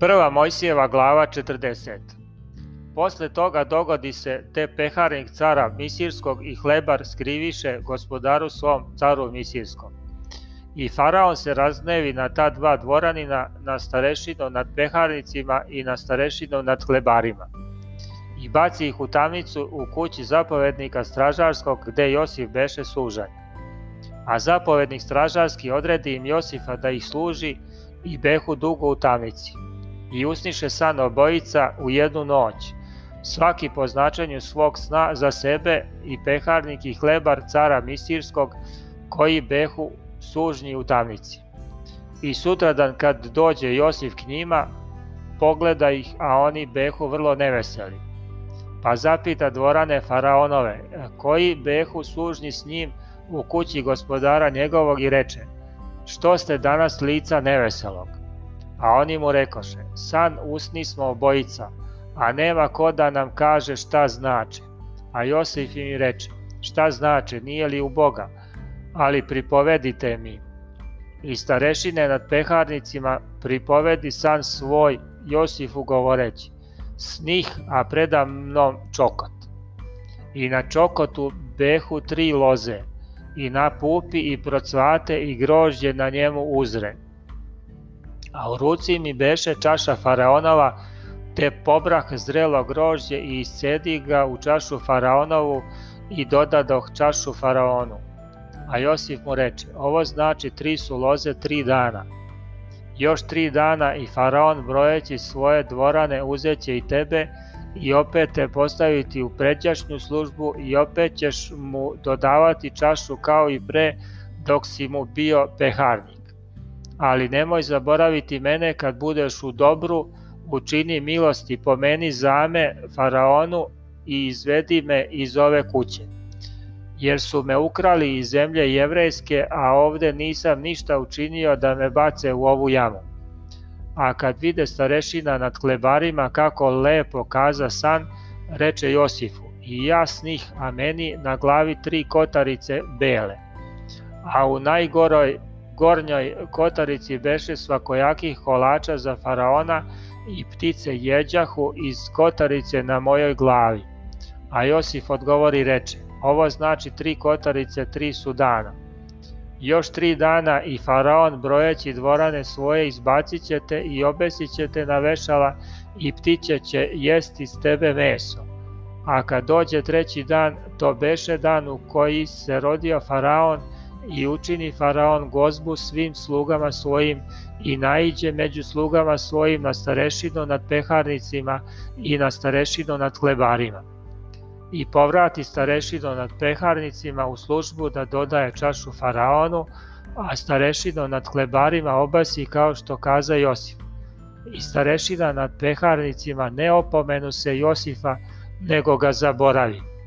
Prva Mojsijeva glava 40 Posle toga dogodi se te peharnik cara Misirskog i hlebar skriviše gospodaru svom caru Misirskom. I faraon se raznevi na ta dva dvoranina, na starešinu nad peharnicima i na starešinu nad hlebarima. I baci ih u tamnicu u kući zapovednika stražarskog gde Josif beše sužanj. A zapovednik stražarski odredi im Josifa da ih služi i behu dugo u tamnici. I usniše san obojica u jednu noć, svaki po značenju svog sna za sebe i peharnik i hlebar cara Misirskog, koji behu sužnji u tamnici. I sutradan kad dođe Josif k njima, pogleda ih, a oni behu vrlo neveseli. Pa zapita dvorane faraonove, koji behu sužnji s njim u kući gospodara njegovog i reče, što ste danas lica neveselog? A oni mu rekoše, san usni smo obojica, a nema ko da nam kaže šta znači. A Josif im reče, šta znači, nije li u Boga, ali pripovedite mi. I starešine nad peharnicima pripovedi san svoj Josifu govoreći, snih, a preda mnom čokot. I na čokotu behu tri loze, i na pupi i procvate i grožđe na njemu uzre. A u ruci mi beše čaša faraonova, te pobrah zrelo grožđe i iscedi ga u čašu faraonovu i dodadoh čašu faraonu. A Josif mu reče, ovo znači tri su loze tri dana. Još tri dana i faraon brojeći svoje dvorane uzeće i tebe i opet te postaviti u pređašnju službu i opet ćeš mu dodavati čašu kao i pre dok si mu bio peharnik. Ali nemoj zaboraviti mene kad budeš u dobru, učini milosti po meni zame faraonu i izvedi me iz ove kuće. Jer su me ukrali iz zemlje jevrejske, a ovde nisam ništa učinio da me bace u ovu jamu. A kad vide starešina nad klebarima kako lepo kaza san, reče Josifu, i ja snih, a meni na glavi tri kotarice bele. A u najgoroj gornjoj kotarici beše svakojakih kolača za faraona i ptice jeđahu iz kotarice na mojoj glavi. A Josif odgovori reče, ovo znači tri kotarice, tri su dana. Još tri dana i faraon brojeći dvorane svoje izbacit ćete i obesit ćete na vešala i ptiće će jesti s tebe meso. A kad dođe treći dan, to beše dan u koji se rodio faraon i učini faraon gozbu svim slugama svojim i naiđe među slugama svojim na starešinu nad peharnicima i na starešinu nad hlebarima. I povrati starešino nad peharnicima u službu da dodaje čašu faraonu, a starešino nad hlebarima obasi kao što kaza Josif. I starešina nad peharnicima ne opomenu se Josifa, nego ga zaboravi.